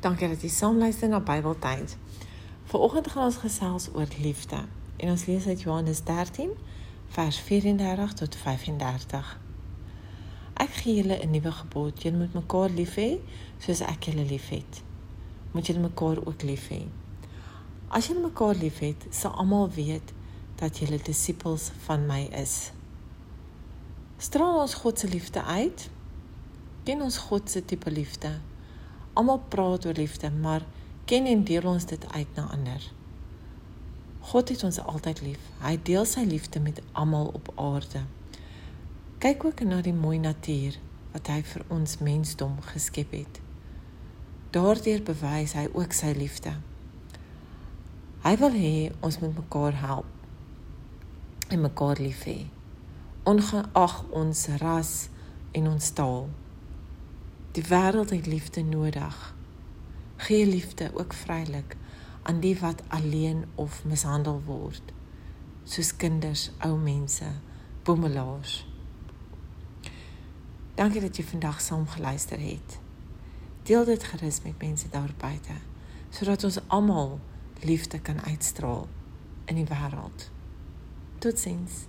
Dankie dat jy saam luister na Bybeltyd. Vanoggend gaan ons gesels oor liefde. En ons lees uit Johannes 13 vers 34 tot 35. Ek gee julle 'n nuwe gebod: julle moet mekaar lief hê soos ek julle liefhet. Moet julle mekaar ook lief hê. As julle mekaar liefhet, sal almal weet dat julle disippels van my is. Straal ons God se liefde uit? Ken ons God se tipe liefde? Almal praat oor liefde, maar ken en deel ons dit uit na ander? God het ons altyd lief. Hy deel sy liefde met almal op aarde. Kyk ook na die mooi natuur wat hy vir ons mensdom geskep het. Daardeur bewys hy ook sy liefde. Hy wil hê ons moet mekaar help en mekaar lief hê. Ongeag ons ras en ons taal. Die wêreld het liefde nodig. Gee liefde ook vrylik aan die wat alleen of mishandel word, soos kinders, ou mense, boemelaars. Dankie dat jy vandag saam geluister het. Deel dit gerus met mense daar buite sodat ons almal liefde kan uitstraal in die wêreld. Totsiens.